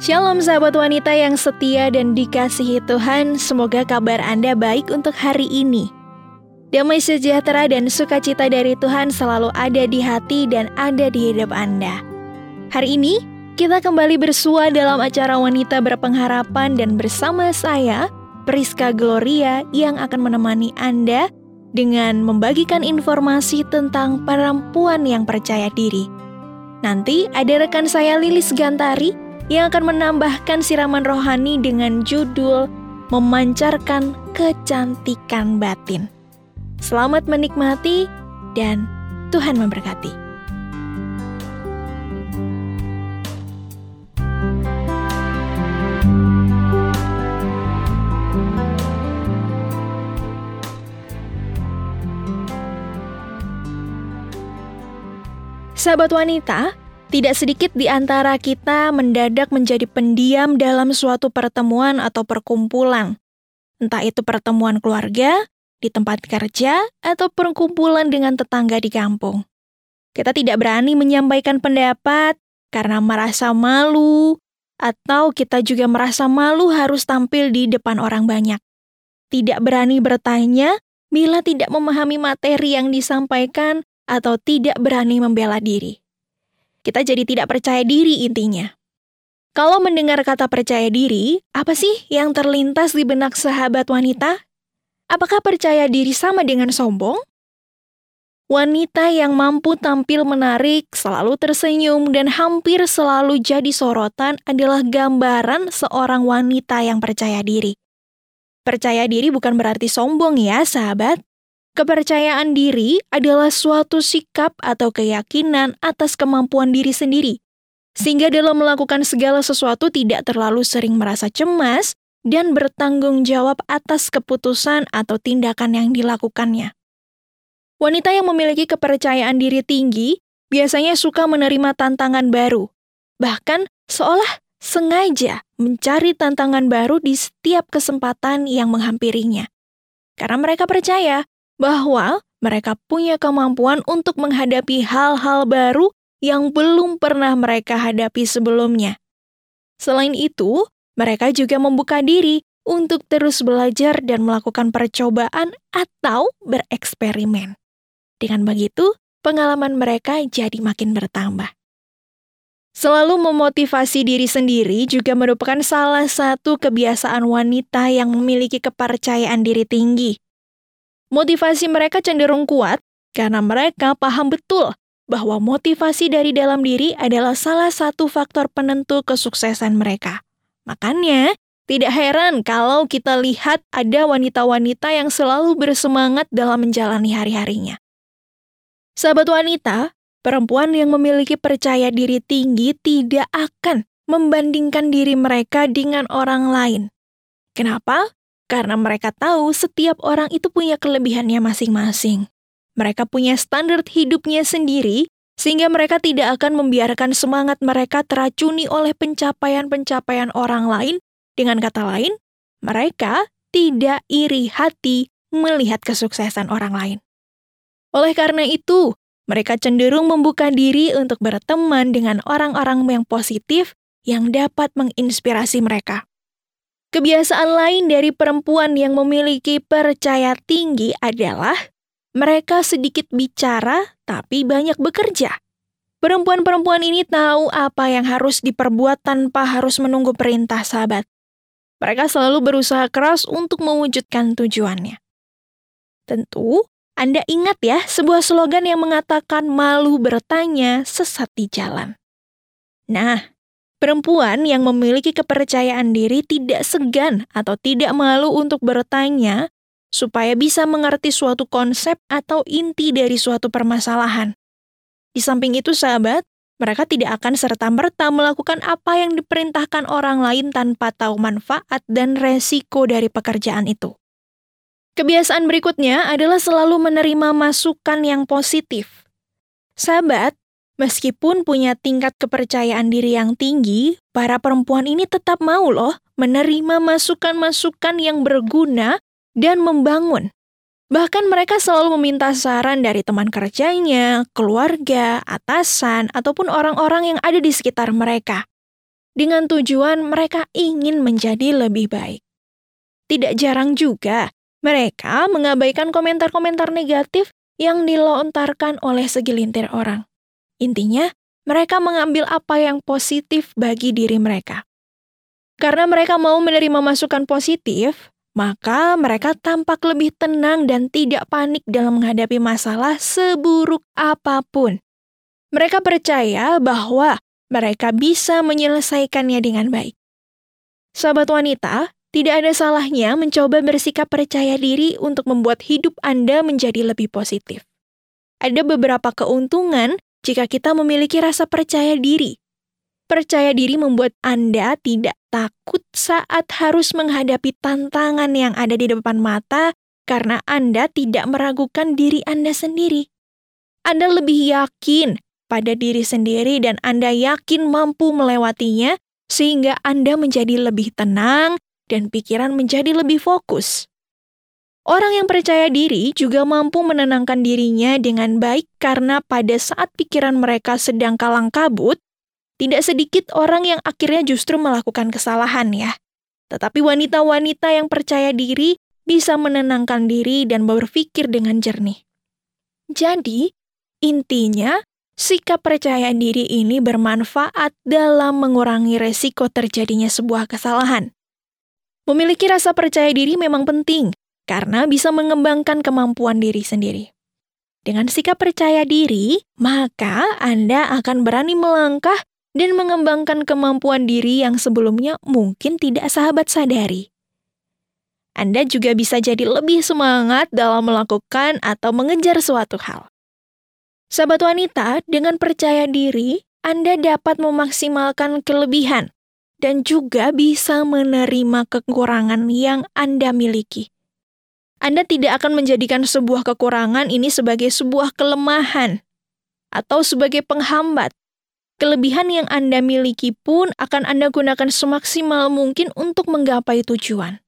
Shalom sahabat wanita yang setia dan dikasihi Tuhan, semoga kabar Anda baik untuk hari ini. Damai sejahtera dan sukacita dari Tuhan selalu ada di hati dan ada di hidup Anda. Hari ini, kita kembali bersua dalam acara Wanita Berpengharapan dan bersama saya, Priska Gloria yang akan menemani Anda dengan membagikan informasi tentang perempuan yang percaya diri. Nanti ada rekan saya Lilis Gantari yang akan menambahkan siraman rohani dengan judul Memancarkan Kecantikan Batin. Selamat menikmati dan Tuhan memberkati. Sahabat wanita, tidak sedikit di antara kita mendadak menjadi pendiam dalam suatu pertemuan atau perkumpulan. Entah itu pertemuan keluarga, di tempat kerja, atau perkumpulan dengan tetangga di kampung. Kita tidak berani menyampaikan pendapat karena merasa malu, atau kita juga merasa malu harus tampil di depan orang banyak. Tidak berani bertanya bila tidak memahami materi yang disampaikan, atau tidak berani membela diri kita jadi tidak percaya diri intinya. Kalau mendengar kata percaya diri, apa sih yang terlintas di benak sahabat wanita? Apakah percaya diri sama dengan sombong? Wanita yang mampu tampil menarik, selalu tersenyum, dan hampir selalu jadi sorotan adalah gambaran seorang wanita yang percaya diri. Percaya diri bukan berarti sombong ya, sahabat. Kepercayaan diri adalah suatu sikap atau keyakinan atas kemampuan diri sendiri, sehingga dalam melakukan segala sesuatu tidak terlalu sering merasa cemas dan bertanggung jawab atas keputusan atau tindakan yang dilakukannya. Wanita yang memiliki kepercayaan diri tinggi biasanya suka menerima tantangan baru, bahkan seolah sengaja mencari tantangan baru di setiap kesempatan yang menghampirinya. Karena mereka percaya bahwa mereka punya kemampuan untuk menghadapi hal-hal baru yang belum pernah mereka hadapi sebelumnya. Selain itu, mereka juga membuka diri untuk terus belajar dan melakukan percobaan atau bereksperimen. Dengan begitu, pengalaman mereka jadi makin bertambah. Selalu memotivasi diri sendiri juga merupakan salah satu kebiasaan wanita yang memiliki kepercayaan diri tinggi. Motivasi mereka cenderung kuat karena mereka paham betul bahwa motivasi dari dalam diri adalah salah satu faktor penentu kesuksesan mereka. Makanya, tidak heran kalau kita lihat ada wanita-wanita yang selalu bersemangat dalam menjalani hari-harinya. Sahabat wanita, perempuan yang memiliki percaya diri tinggi tidak akan membandingkan diri mereka dengan orang lain. Kenapa? Karena mereka tahu setiap orang itu punya kelebihannya masing-masing. Mereka punya standar hidupnya sendiri, sehingga mereka tidak akan membiarkan semangat mereka teracuni oleh pencapaian-pencapaian orang lain. Dengan kata lain, mereka tidak iri hati melihat kesuksesan orang lain. Oleh karena itu, mereka cenderung membuka diri untuk berteman dengan orang-orang yang positif yang dapat menginspirasi mereka. Kebiasaan lain dari perempuan yang memiliki percaya tinggi adalah mereka sedikit bicara tapi banyak bekerja. Perempuan-perempuan ini tahu apa yang harus diperbuat tanpa harus menunggu perintah sahabat. Mereka selalu berusaha keras untuk mewujudkan tujuannya. Tentu, Anda ingat ya sebuah slogan yang mengatakan malu bertanya sesat di jalan. Nah, Perempuan yang memiliki kepercayaan diri tidak segan atau tidak malu untuk bertanya supaya bisa mengerti suatu konsep atau inti dari suatu permasalahan. Di samping itu, sahabat, mereka tidak akan serta-merta melakukan apa yang diperintahkan orang lain tanpa tahu manfaat dan resiko dari pekerjaan itu. Kebiasaan berikutnya adalah selalu menerima masukan yang positif. Sahabat, Meskipun punya tingkat kepercayaan diri yang tinggi, para perempuan ini tetap mau loh menerima masukan-masukan yang berguna dan membangun. Bahkan mereka selalu meminta saran dari teman kerjanya, keluarga, atasan, ataupun orang-orang yang ada di sekitar mereka. dengan tujuan mereka ingin menjadi lebih baik. Tidak jarang juga mereka mengabaikan komentar-komentar negatif yang dilontarkan oleh segelintir orang. Intinya, mereka mengambil apa yang positif bagi diri mereka. Karena mereka mau menerima masukan positif, maka mereka tampak lebih tenang dan tidak panik dalam menghadapi masalah seburuk apa pun. Mereka percaya bahwa mereka bisa menyelesaikannya dengan baik. Sahabat wanita, tidak ada salahnya mencoba bersikap percaya diri untuk membuat hidup Anda menjadi lebih positif. Ada beberapa keuntungan jika kita memiliki rasa percaya diri. Percaya diri membuat Anda tidak takut saat harus menghadapi tantangan yang ada di depan mata karena Anda tidak meragukan diri Anda sendiri. Anda lebih yakin pada diri sendiri dan Anda yakin mampu melewatinya sehingga Anda menjadi lebih tenang dan pikiran menjadi lebih fokus. Orang yang percaya diri juga mampu menenangkan dirinya dengan baik karena pada saat pikiran mereka sedang kalang kabut, tidak sedikit orang yang akhirnya justru melakukan kesalahan ya. Tetapi wanita-wanita yang percaya diri bisa menenangkan diri dan berpikir dengan jernih. Jadi, intinya sikap percaya diri ini bermanfaat dalam mengurangi resiko terjadinya sebuah kesalahan. Memiliki rasa percaya diri memang penting karena bisa mengembangkan kemampuan diri sendiri. Dengan sikap percaya diri, maka Anda akan berani melangkah dan mengembangkan kemampuan diri yang sebelumnya mungkin tidak sahabat sadari. Anda juga bisa jadi lebih semangat dalam melakukan atau mengejar suatu hal. Sahabat wanita, dengan percaya diri, Anda dapat memaksimalkan kelebihan dan juga bisa menerima kekurangan yang Anda miliki. Anda tidak akan menjadikan sebuah kekurangan ini sebagai sebuah kelemahan atau sebagai penghambat. Kelebihan yang Anda miliki pun akan Anda gunakan semaksimal mungkin untuk menggapai tujuan.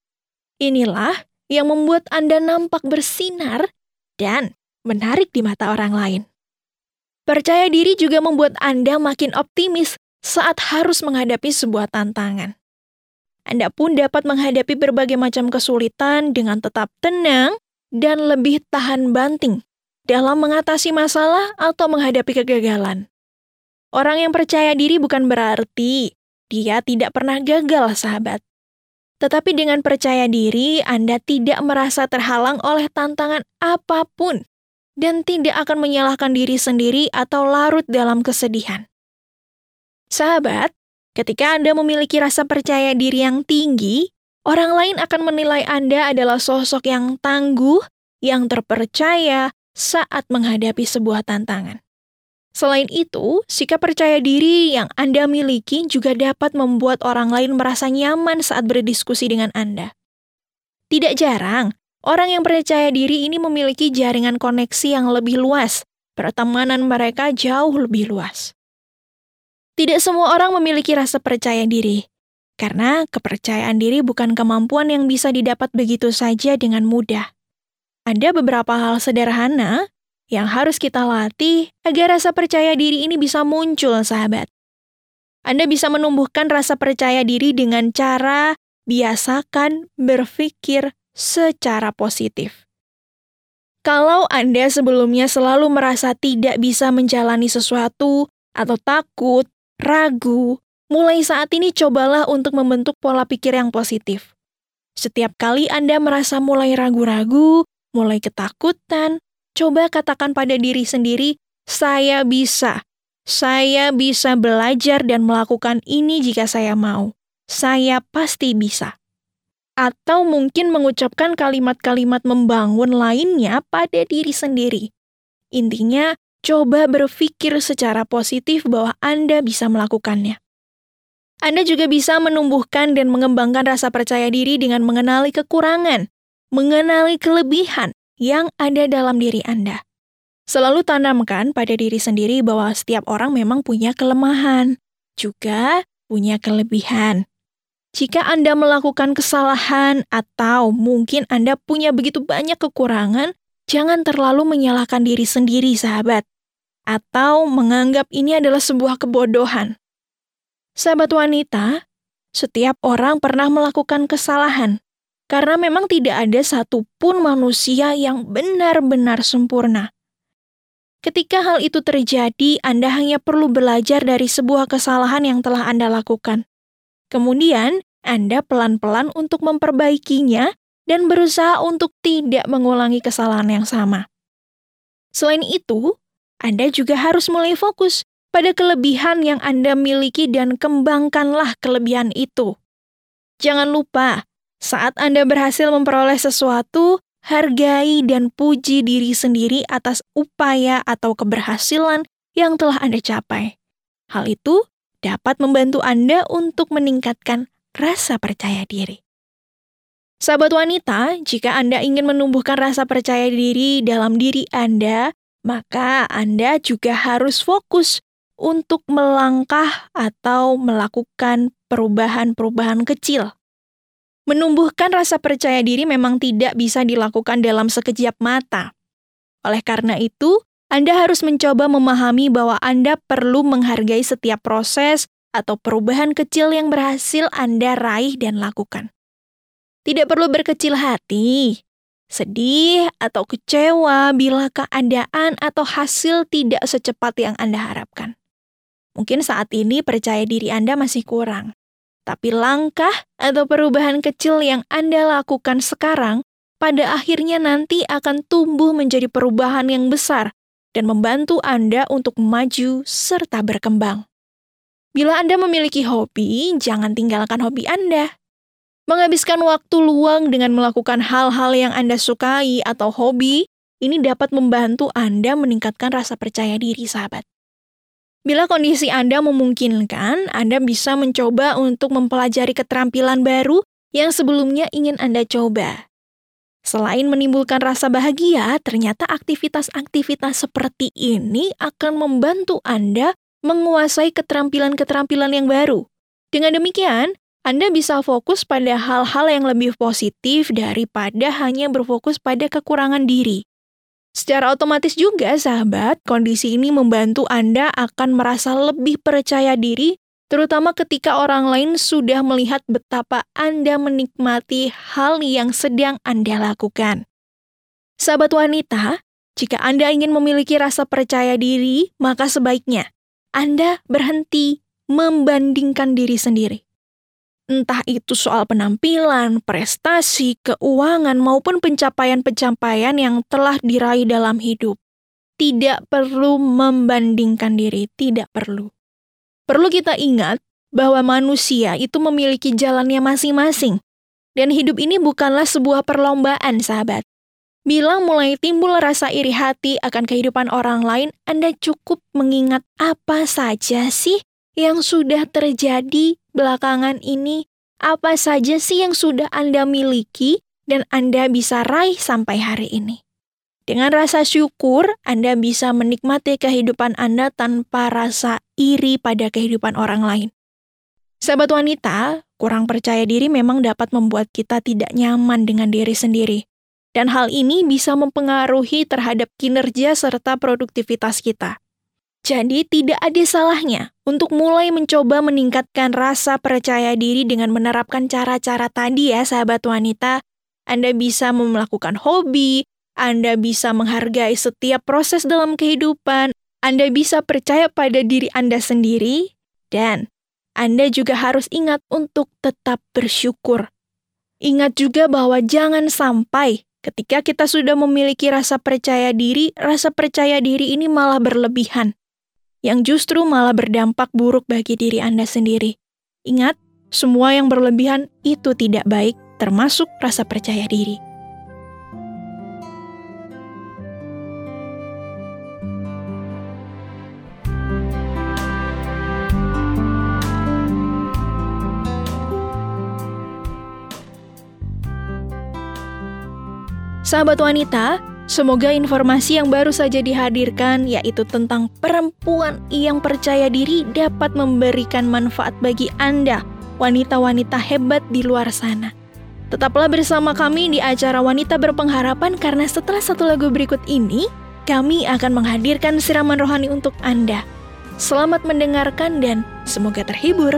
Inilah yang membuat Anda nampak bersinar dan menarik di mata orang lain. Percaya diri juga membuat Anda makin optimis saat harus menghadapi sebuah tantangan. Anda pun dapat menghadapi berbagai macam kesulitan dengan tetap tenang dan lebih tahan banting dalam mengatasi masalah atau menghadapi kegagalan. Orang yang percaya diri bukan berarti dia tidak pernah gagal, sahabat. Tetapi dengan percaya diri, Anda tidak merasa terhalang oleh tantangan apa pun dan tidak akan menyalahkan diri sendiri atau larut dalam kesedihan. Sahabat, ketika Anda memiliki rasa percaya diri yang tinggi, orang lain akan menilai Anda adalah sosok yang tangguh, yang terpercaya saat menghadapi sebuah tantangan. Selain itu, sikap percaya diri yang Anda miliki juga dapat membuat orang lain merasa nyaman saat berdiskusi dengan Anda. Tidak jarang, orang yang percaya diri ini memiliki jaringan koneksi yang lebih luas, pertemanan mereka jauh lebih luas. Tidak semua orang memiliki rasa percaya diri, karena kepercayaan diri bukan kemampuan yang bisa didapat begitu saja dengan mudah. Ada beberapa hal sederhana yang harus kita latih agar rasa percaya diri ini bisa muncul, sahabat. Anda bisa menumbuhkan rasa percaya diri dengan cara biasakan berpikir secara positif. Kalau Anda sebelumnya selalu merasa tidak bisa menjalani sesuatu, atau takut, ragu, mulai saat ini cobalah untuk membentuk pola pikir yang positif. Setiap kali Anda merasa mulai ragu-ragu, mulai ketakutan, coba katakan pada diri sendiri, "Saya bisa. Saya bisa belajar dan melakukan ini jika saya mau. Saya pasti bisa." Atau mungkin mengucapkan kalimat-kalimat membangun lainnya pada diri sendiri. Intinya, coba berpikir secara positif bahwa Anda bisa melakukannya. Anda juga bisa menumbuhkan dan mengembangkan rasa percaya diri dengan mengenali kekurangan, mengenali kelebihan yang ada dalam diri Anda. Selalu tanamkan pada diri sendiri bahwa setiap orang memang punya kelemahan, juga punya kelebihan. Jika Anda melakukan kesalahan atau mungkin Anda punya begitu banyak kekurangan, jangan terlalu menyalahkan diri sendiri, sahabat atau menganggap ini adalah sebuah kebodohan. Sahabat wanita, setiap orang pernah melakukan kesalahan, karena memang tidak ada satupun manusia yang benar-benar sempurna. Ketika hal itu terjadi, Anda hanya perlu belajar dari sebuah kesalahan yang telah Anda lakukan. Kemudian, Anda pelan-pelan untuk memperbaikinya dan berusaha untuk tidak mengulangi kesalahan yang sama. Selain itu, Anda juga harus mulai fokus pada kelebihan yang Anda miliki dan kembangkanlah kelebihan itu. Jangan lupa, saat Anda berhasil memperoleh sesuatu, hargai dan puji diri sendiri atas upaya atau keberhasilan yang telah Anda capai. Hal itu dapat membantu Anda untuk meningkatkan rasa percaya diri. Sahabat wanita, jika Anda ingin menumbuhkan rasa percaya diri dalam diri Anda, maka Anda juga harus fokus untuk melangkah atau melakukan perubahan-perubahan kecil. Menumbuhkan rasa percaya diri memang tidak bisa dilakukan dalam sekejap mata. Oleh karena itu, Anda harus mencoba memahami bahwa Anda perlu menghargai setiap proses atau perubahan kecil yang berhasil Anda raih dan lakukan. Tidak perlu berkecil hati, sedih atau kecewa bila keadaan atau hasil tidak secepat yang Anda harapkan. Mungkin saat ini percaya diri Anda masih kurang. Tapi langkah atau perubahan kecil yang Anda lakukan sekarang pada akhirnya nanti akan tumbuh menjadi perubahan yang besar dan membantu Anda untuk maju serta berkembang. Bila Anda memiliki hobi, jangan tinggalkan hobi Anda. Menghabiskan waktu luang dengan melakukan hal-hal yang Anda sukai atau hobi, ini dapat membantu Anda meningkatkan rasa percaya diri, sahabat. Bila kondisi Anda memungkinkan, Anda bisa mencoba untuk mempelajari keterampilan baru yang sebelumnya ingin Anda coba. Selain menimbulkan rasa bahagia, ternyata aktivitas-aktivitas seperti ini akan membantu Anda menguasai keterampilan-keterampilan yang baru. Dengan demikian, Anda bisa fokus pada hal-hal yang lebih positif daripada hanya berfokus pada kekurangan diri. Secara otomatis juga, sahabat, kondisi ini membantu Anda akan merasa lebih percaya diri, terutama ketika orang lain sudah melihat betapa Anda menikmati hal yang sedang Anda lakukan. Sahabat wanita, jika Anda ingin memiliki rasa percaya diri, maka sebaiknya Anda berhenti membandingkan diri sendiri. Entah itu soal penampilan, prestasi, keuangan, maupun pencapaian-pencapaian yang telah diraih dalam hidup. Tidak perlu membandingkan diri, tidak perlu. Perlu kita ingat bahwa manusia itu memiliki jalannya masing-masing. Dan hidup ini bukanlah sebuah perlombaan, sahabat. Bila mulai timbul rasa iri hati akan kehidupan orang lain, Anda cukup mengingat apa saja sih yang sudah terjadi belakangan ini, apa saja sih yang sudah Anda miliki dan Anda bisa raih sampai hari ini? Dengan rasa syukur, Anda bisa menikmati kehidupan Anda tanpa rasa iri pada kehidupan orang lain. Sahabat wanita, kurang percaya diri memang dapat membuat kita tidak nyaman dengan diri sendiri. Dan hal ini bisa mempengaruhi terhadap kinerja serta produktivitas kita. Jadi tidak ada salahnya untuk mulai mencoba meningkatkan rasa percaya diri dengan menerapkan cara-cara tadi ya sahabat wanita. Anda bisa melakukan hobi, Anda bisa menghargai setiap proses dalam kehidupan, Anda bisa percaya pada diri Anda sendiri, dan Anda juga harus ingat untuk tetap bersyukur. Ingat juga bahwa jangan sampai ketika kita sudah memiliki rasa percaya diri, rasa percaya diri ini malah berlebihan yang justru malah berdampak buruk bagi diri Anda sendiri. Ingat, semua yang berlebihan itu tidak baik, termasuk rasa percaya diri. Sahabat wanita, Semoga informasi yang baru saja dihadirkan, yaitu tentang perempuan yang percaya diri, dapat memberikan manfaat bagi Anda, wanita-wanita hebat di luar sana. Tetaplah bersama kami di acara Wanita Berpengharapan, karena setelah satu lagu berikut ini, kami akan menghadirkan siraman rohani untuk Anda. Selamat mendengarkan dan semoga terhibur.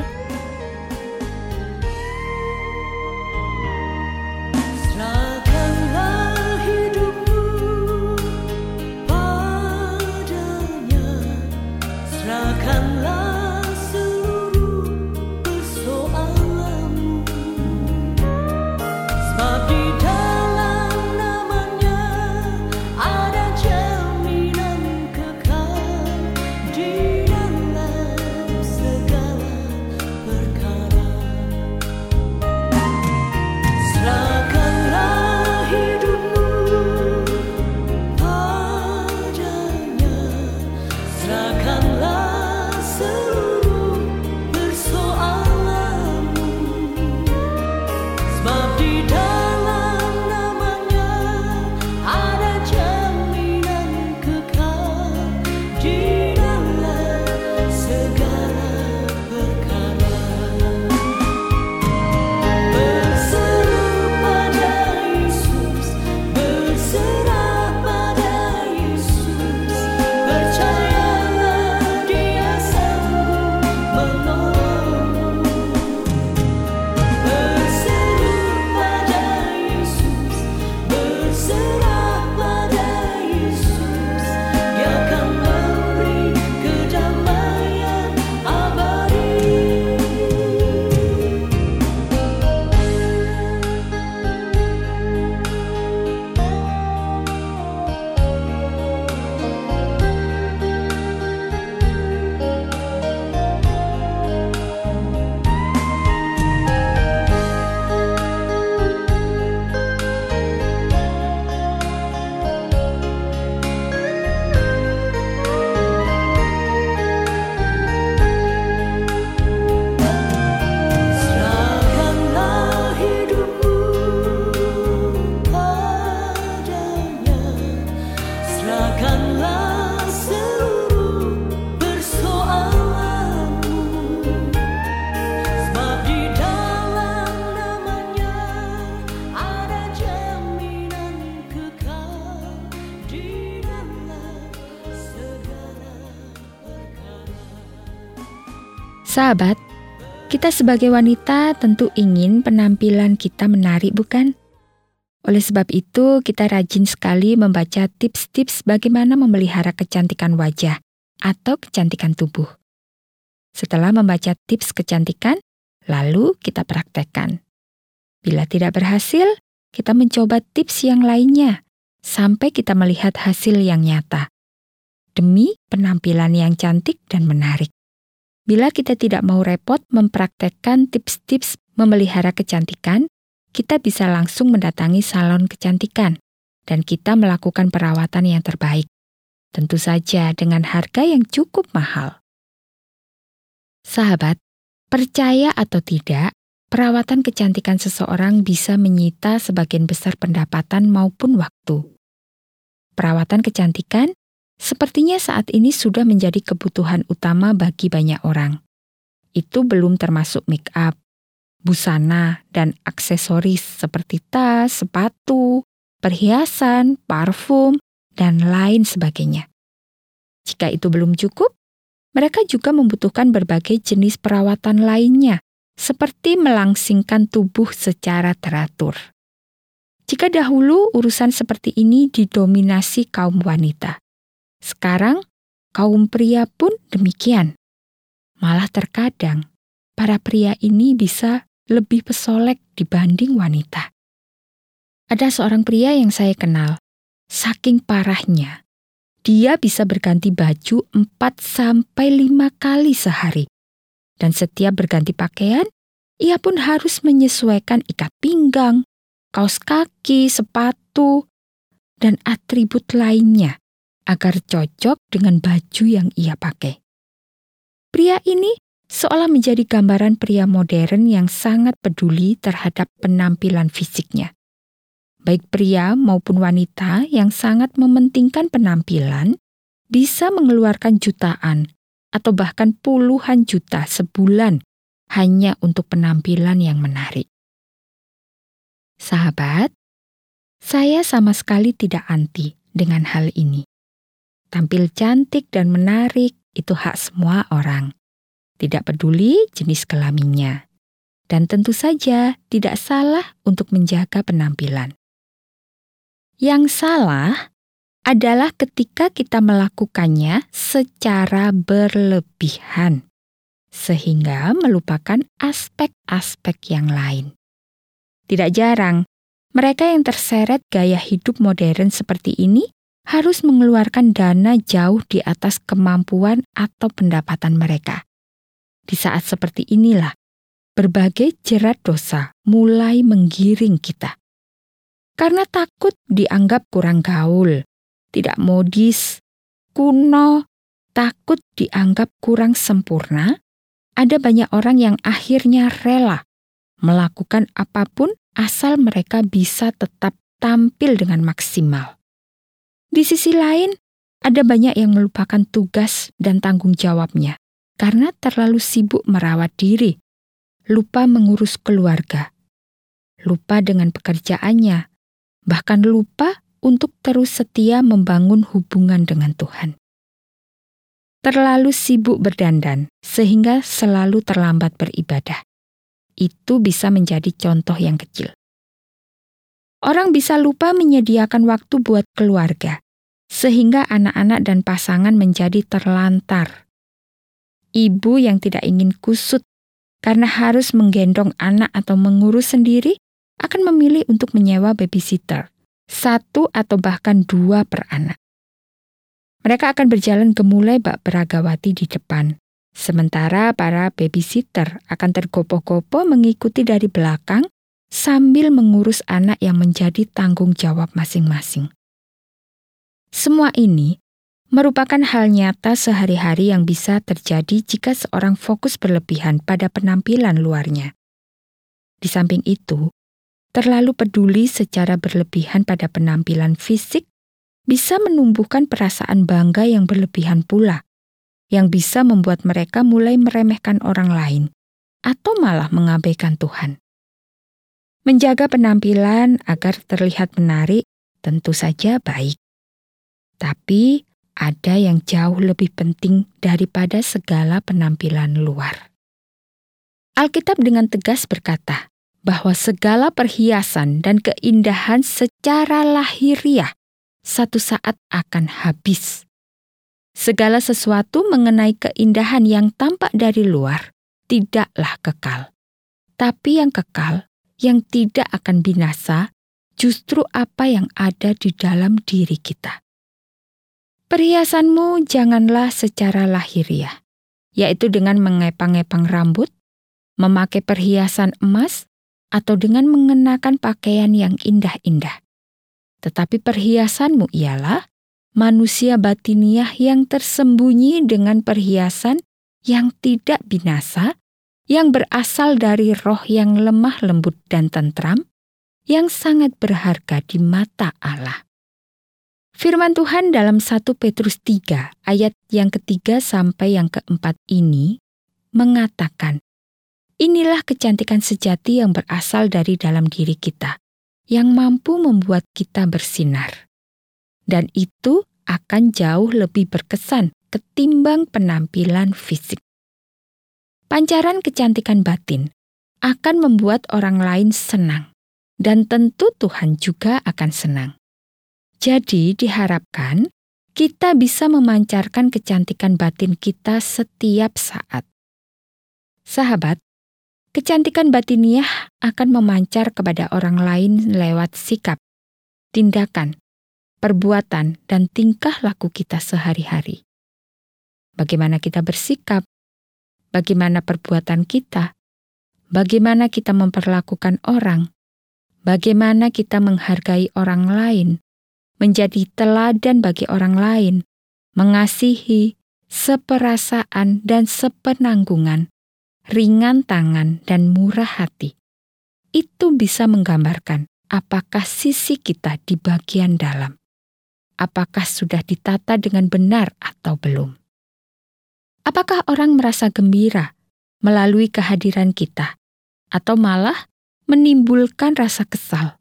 Sahabat, kita sebagai wanita tentu ingin penampilan kita menarik, bukan? Oleh sebab itu, kita rajin sekali membaca tips-tips bagaimana memelihara kecantikan wajah atau kecantikan tubuh. Setelah membaca tips kecantikan, lalu kita praktekkan. Bila tidak berhasil, kita mencoba tips yang lainnya sampai kita melihat hasil yang nyata demi penampilan yang cantik dan menarik. Bila kita tidak mau repot mempraktekkan tips-tips memelihara kecantikan, kita bisa langsung mendatangi salon kecantikan dan kita melakukan perawatan yang terbaik. Tentu saja dengan harga yang cukup mahal. Sahabat, percaya atau tidak, perawatan kecantikan seseorang bisa menyita sebagian besar pendapatan maupun waktu. Perawatan kecantikan Sepertinya saat ini sudah menjadi kebutuhan utama bagi banyak orang. Itu belum termasuk make up, busana, dan aksesoris seperti tas, sepatu, perhiasan, parfum, dan lain sebagainya. Jika itu belum cukup, mereka juga membutuhkan berbagai jenis perawatan lainnya, seperti melangsingkan tubuh secara teratur. Jika dahulu urusan seperti ini didominasi kaum wanita, sekarang, kaum pria pun demikian. Malah terkadang, para pria ini bisa lebih pesolek dibanding wanita. Ada seorang pria yang saya kenal, saking parahnya, dia bisa berganti baju 4 sampai 5 kali sehari. Dan setiap berganti pakaian, ia pun harus menyesuaikan ikat pinggang, kaos kaki, sepatu, dan atribut lainnya agar cocok dengan baju yang ia pakai. Pria ini seolah menjadi gambaran pria modern yang sangat peduli terhadap penampilan fisiknya. Baik pria maupun wanita yang sangat mementingkan penampilan bisa mengeluarkan jutaan atau bahkan puluhan juta sebulan hanya untuk penampilan yang menarik. Sahabat, saya sama sekali tidak anti dengan hal ini tampil cantik dan menarik itu hak semua orang. Tidak peduli jenis kelaminnya. Dan tentu saja tidak salah untuk menjaga penampilan. Yang salah adalah ketika kita melakukannya secara berlebihan, sehingga melupakan aspek-aspek yang lain. Tidak jarang, mereka yang terseret gaya hidup modern seperti ini harus mengeluarkan dana jauh di atas kemampuan atau pendapatan mereka. Di saat seperti inilah, berbagai jerat dosa mulai menggiring kita. Karena takut dianggap kurang gaul, tidak modis, kuno, takut dianggap kurang sempurna, ada banyak orang yang akhirnya rela melakukan apa pun asal mereka bisa tetap tampil dengan maksimal. Di sisi lain, ada banyak yang melupakan tugas dan tanggung jawabnya karena terlalu sibuk merawat diri, lupa mengurus keluarga, lupa dengan pekerjaannya, bahkan lupa untuk terus setia membangun hubungan dengan Tuhan. Terlalu sibuk berdandan sehingga selalu terlambat beribadah. Itu bisa menjadi contoh yang kecil. Orang bisa lupa menyediakan waktu buat keluarga, sehingga anak-anak dan pasangan menjadi terlantar. Ibu yang tidak ingin kusut karena harus menggendong anak atau mengurus sendiri akan memilih untuk menyewa babysitter satu atau bahkan dua per anak. Mereka akan berjalan gemulai bak beragawati di depan, sementara para babysitter akan tergopoh-gopoh mengikuti dari belakang sambil mengurus anak yang menjadi tanggung jawab masing-masing. Semua ini merupakan hal nyata sehari-hari yang bisa terjadi jika seorang fokus berlebihan pada penampilan luarnya. Di samping itu, terlalu peduli secara berlebihan pada penampilan fisik bisa menumbuhkan perasaan bangga yang berlebihan pula, yang bisa membuat mereka mulai meremehkan orang lain atau malah mengabaikan Tuhan. Menjaga penampilan agar terlihat menarik tentu saja baik, tapi ada yang jauh lebih penting daripada segala penampilan luar. Alkitab dengan tegas berkata, bahwa segala perhiasan dan keindahan secara lahiriah satu saat akan habis. Segala sesuatu mengenai keindahan yang tampak dari luar tidaklah kekal. Tapi yang kekal, yang tidak akan binasa, justru apa yang ada di dalam diri kita. Perhiasanmu janganlah secara lahiriah, yaitu dengan mengepang-epang rambut, memakai perhiasan emas, atau dengan mengenakan pakaian yang indah-indah. Tetapi perhiasanmu ialah manusia batiniah yang tersembunyi dengan perhiasan yang tidak binasa, yang berasal dari roh yang lemah lembut dan tentram, yang sangat berharga di mata Allah. Firman Tuhan dalam 1 Petrus 3 ayat yang ketiga sampai yang keempat ini mengatakan, Inilah kecantikan sejati yang berasal dari dalam diri kita, yang mampu membuat kita bersinar. Dan itu akan jauh lebih berkesan ketimbang penampilan fisik. Pancaran kecantikan batin akan membuat orang lain senang, dan tentu Tuhan juga akan senang. Jadi, diharapkan kita bisa memancarkan kecantikan batin kita setiap saat. Sahabat, Kecantikan batiniah akan memancar kepada orang lain lewat sikap, tindakan, perbuatan, dan tingkah laku kita sehari-hari. Bagaimana kita bersikap, bagaimana perbuatan kita, bagaimana kita memperlakukan orang, bagaimana kita menghargai orang lain, menjadi teladan bagi orang lain, mengasihi, seperasaan, dan sepenanggungan ringan tangan, dan murah hati. Itu bisa menggambarkan apakah sisi kita di bagian dalam. Apakah sudah ditata dengan benar atau belum? Apakah orang merasa gembira melalui kehadiran kita, atau malah menimbulkan rasa kesal?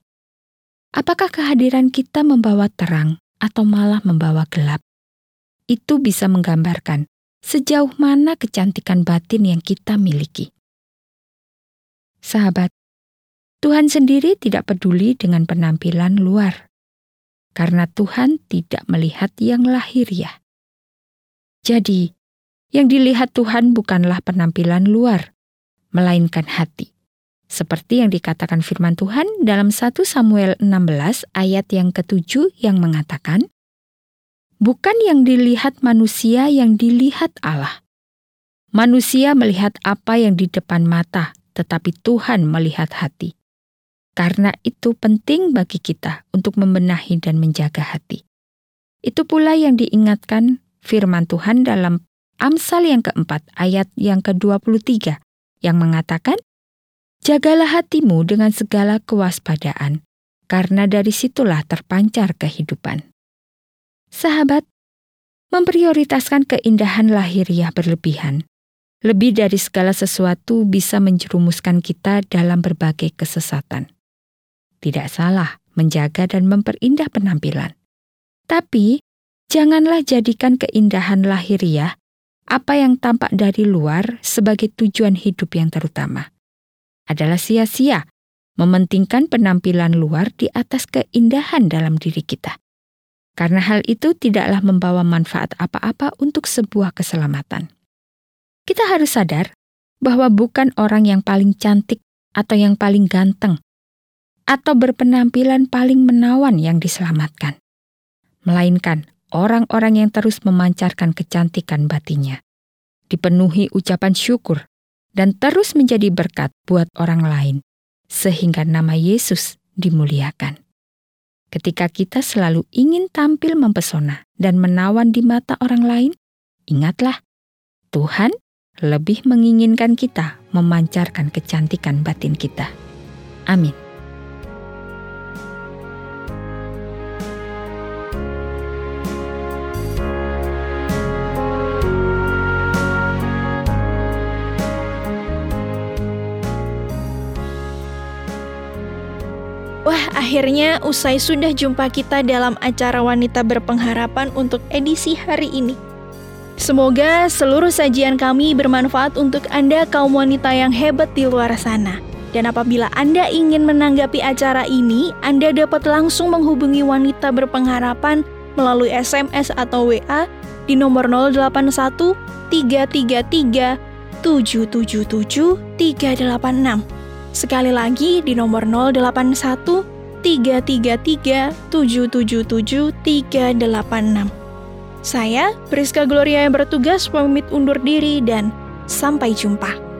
Apakah kehadiran kita membawa terang atau malah membawa gelap? Itu bisa menggambarkan sejauh mana kecantikan batin yang kita miliki. Sahabat, Tuhan sendiri tidak peduli dengan penampilan luar, karena Tuhan tidak melihat yang lahiriah. Jadi, yang dilihat Tuhan bukanlah penampilan luar, melainkan hati. Seperti yang dikatakan firman Tuhan dalam 1 Samuel 16 ayat yang ketujuh yang mengatakan, Bukan yang dilihat manusia yang dilihat Allah. Manusia melihat apa yang di depan mata, tetapi Tuhan melihat hati. Karena itu penting bagi kita untuk membenahi dan menjaga hati. Itu pula yang diingatkan firman Tuhan dalam Amsal yang keempat ayat yang ke-23 yang mengatakan, Jagalah hatimu dengan segala kewaspadaan, karena dari situlah terpancar kehidupan. Sahabat, memprioritaskan keindahan lahiriah berlebihan, lebih dari segala sesuatu bisa menjerumuskan kita dalam berbagai kesesatan. Tidak salah menjaga dan memperindah penampilan. Tapi, janganlah jadikan keindahan lahiriah apa yang tampak dari luar sebagai tujuan hidup yang terutama. Adalah sia-sia mementingkan penampilan luar di atas keindahan dalam diri kita karena hal itu tidaklah membawa manfaat apa-apa untuk sebuah keselamatan. Kita harus sadar bahwa bukan orang yang paling cantik atau yang paling ganteng atau berpenampilan paling menawan yang diselamatkan, melainkan orang-orang yang terus memancarkan kecantikan batinnya, dipenuhi ucapan syukur, dan terus menjadi berkat buat orang lain, sehingga nama Yesus dimuliakan. Ketika kita selalu ingin tampil mempesona dan menawan di mata orang lain, ingatlah, Tuhan lebih menginginkan kita memancarkan kecantikan batin kita. Amin. Akhirnya usai sudah jumpa kita dalam acara Wanita Berpengharapan untuk edisi hari ini. Semoga seluruh sajian kami bermanfaat untuk Anda kaum wanita yang hebat di luar sana. Dan apabila Anda ingin menanggapi acara ini, Anda dapat langsung menghubungi Wanita Berpengharapan melalui SMS atau WA di nomor 081 333 777 386. Sekali lagi di nomor 081 333 777 386. Saya, Priska Gloria yang bertugas pamit undur diri dan sampai jumpa.